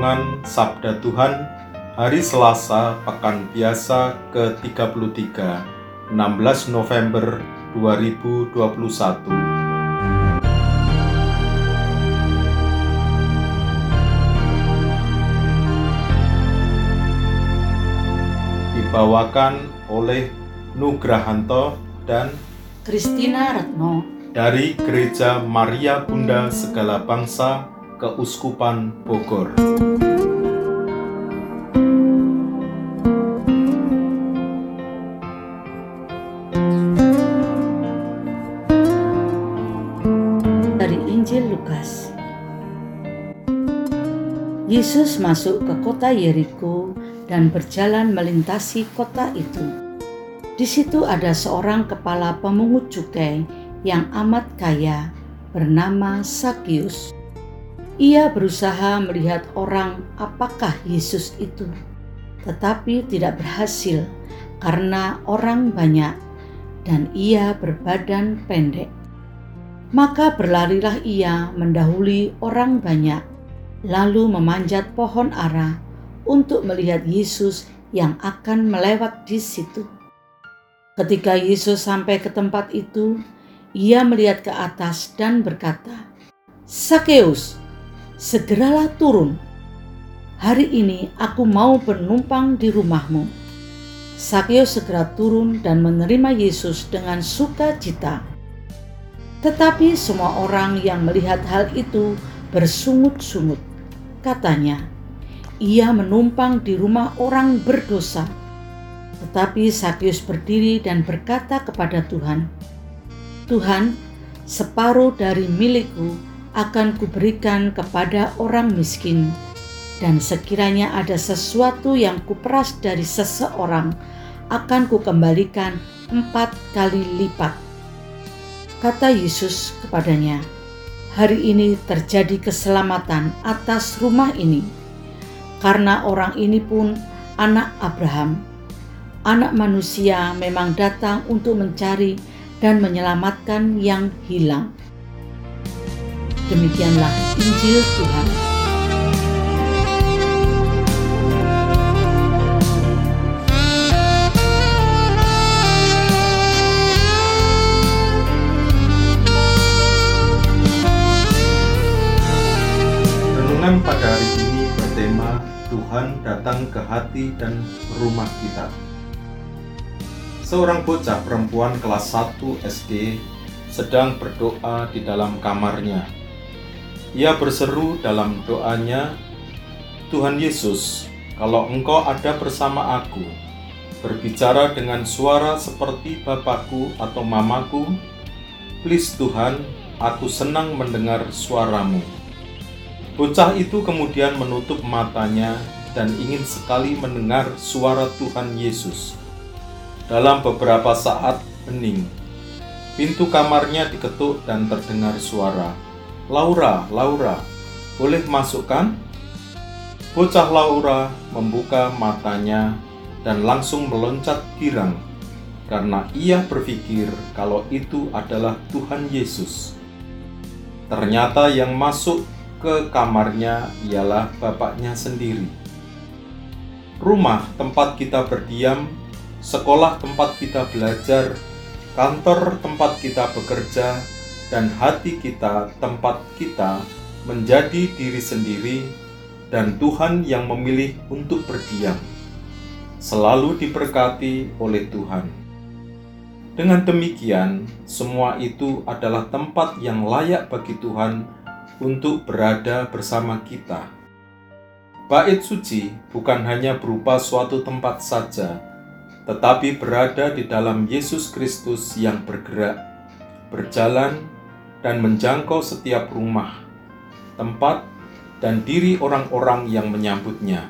Renungan Sabda Tuhan Hari Selasa Pekan Biasa ke-33 16 November 2021 Dibawakan oleh Nugrahanto dan Kristina Retno. dari Gereja Maria Bunda Segala Bangsa Keuskupan Bogor. dari Injil Lukas. Yesus masuk ke kota Yeriko dan berjalan melintasi kota itu. Di situ ada seorang kepala pemungut cukai yang amat kaya bernama Sakius. Ia berusaha melihat orang apakah Yesus itu, tetapi tidak berhasil karena orang banyak dan ia berbadan pendek. Maka berlarilah ia mendahului orang banyak, lalu memanjat pohon ara untuk melihat Yesus yang akan melewat di situ. Ketika Yesus sampai ke tempat itu, ia melihat ke atas dan berkata, "Sakeus, segeralah turun. Hari ini aku mau bernumpang di rumahmu." Sakeus segera turun dan menerima Yesus dengan sukacita. Tetapi semua orang yang melihat hal itu bersungut-sungut. Katanya, ia menumpang di rumah orang berdosa. Tetapi Sakius berdiri dan berkata kepada Tuhan, Tuhan, separuh dari milikku akan kuberikan kepada orang miskin. Dan sekiranya ada sesuatu yang kuperas dari seseorang, akan kukembalikan empat kali lipat. Kata Yesus kepadanya, "Hari ini terjadi keselamatan atas rumah ini, karena orang ini pun anak Abraham. Anak manusia memang datang untuk mencari dan menyelamatkan yang hilang." Demikianlah Injil Tuhan. Renungan pada hari ini bertema Tuhan datang ke hati dan rumah kita. Seorang bocah perempuan kelas 1 SD sedang berdoa di dalam kamarnya. Ia berseru dalam doanya, Tuhan Yesus, kalau engkau ada bersama aku, berbicara dengan suara seperti bapakku atau mamaku, please Tuhan, aku senang mendengar suaramu. Bocah itu kemudian menutup matanya dan ingin sekali mendengar suara Tuhan Yesus. Dalam beberapa saat hening, pintu kamarnya diketuk dan terdengar suara, "Laura, Laura, boleh masukkan?" Bocah Laura membuka matanya dan langsung meloncat girang karena ia berpikir kalau itu adalah Tuhan Yesus. Ternyata yang masuk ke kamarnya ialah bapaknya sendiri. Rumah tempat kita berdiam, sekolah tempat kita belajar, kantor tempat kita bekerja, dan hati kita tempat kita menjadi diri sendiri dan Tuhan yang memilih untuk berdiam. Selalu diberkati oleh Tuhan. Dengan demikian, semua itu adalah tempat yang layak bagi Tuhan untuk berada bersama kita. Bait suci bukan hanya berupa suatu tempat saja, tetapi berada di dalam Yesus Kristus yang bergerak, berjalan, dan menjangkau setiap rumah, tempat, dan diri orang-orang yang menyambutnya.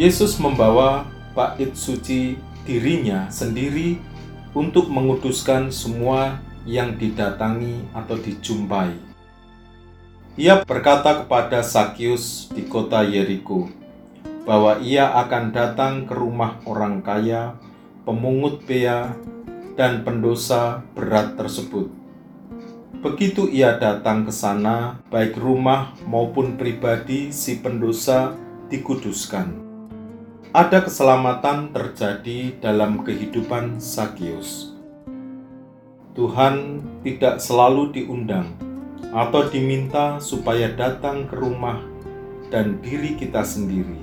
Yesus membawa bait suci dirinya sendiri untuk menguduskan semua yang didatangi atau dijumpai. Ia berkata kepada Sakyus di kota Yeriko bahwa ia akan datang ke rumah orang kaya, pemungut bea, dan pendosa berat tersebut. Begitu ia datang ke sana, baik rumah maupun pribadi si pendosa dikuduskan. Ada keselamatan terjadi dalam kehidupan Sakyus. Tuhan tidak selalu diundang atau diminta supaya datang ke rumah dan diri kita sendiri.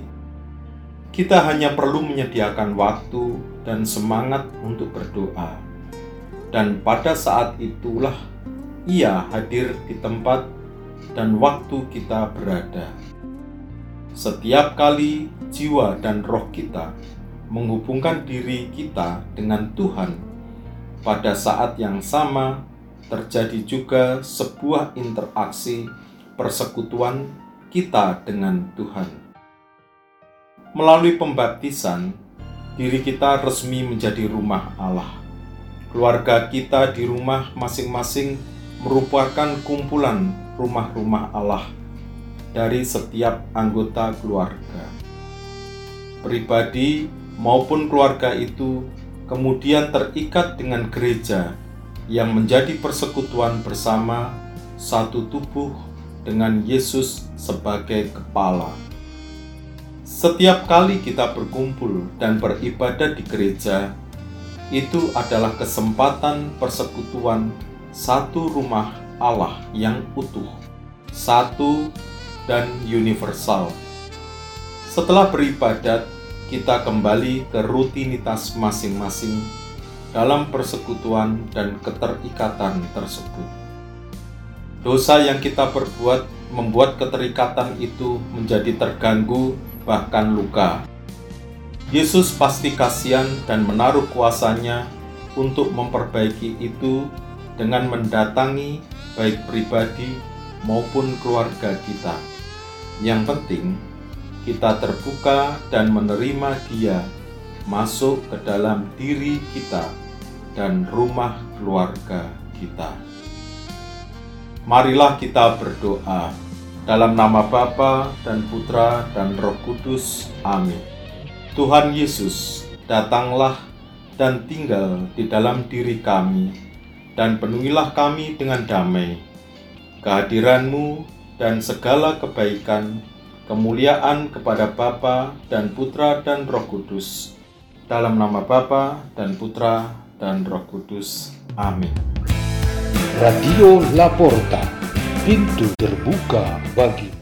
Kita hanya perlu menyediakan waktu dan semangat untuk berdoa, dan pada saat itulah ia hadir di tempat dan waktu kita berada. Setiap kali jiwa dan roh kita menghubungkan diri kita dengan Tuhan, pada saat yang sama terjadi juga sebuah interaksi persekutuan kita dengan Tuhan. Melalui pembaptisan, diri kita resmi menjadi rumah Allah. Keluarga kita di rumah masing-masing merupakan kumpulan rumah-rumah Allah dari setiap anggota keluarga. Pribadi maupun keluarga itu kemudian terikat dengan gereja yang menjadi persekutuan bersama satu tubuh dengan Yesus sebagai kepala. Setiap kali kita berkumpul dan beribadah di gereja, itu adalah kesempatan persekutuan satu rumah Allah yang utuh, satu dan universal. Setelah beribadat, kita kembali ke rutinitas masing-masing dalam persekutuan dan keterikatan tersebut. Dosa yang kita perbuat membuat keterikatan itu menjadi terganggu, bahkan luka. Yesus pasti kasihan dan menaruh kuasanya untuk memperbaiki itu dengan mendatangi baik pribadi maupun keluarga kita. Yang penting, kita terbuka dan menerima Dia masuk ke dalam diri kita dan rumah keluarga kita. Marilah kita berdoa dalam nama Bapa dan Putra dan Roh Kudus. Amin. Tuhan Yesus, datanglah dan tinggal di dalam diri kami dan penuhilah kami dengan damai. Kehadiranmu dan segala kebaikan, kemuliaan kepada Bapa dan Putra dan Roh Kudus. Dalam nama Bapa dan Putra dan Roh Kudus. Amin. Radio Laporta, pintu terbuka bagi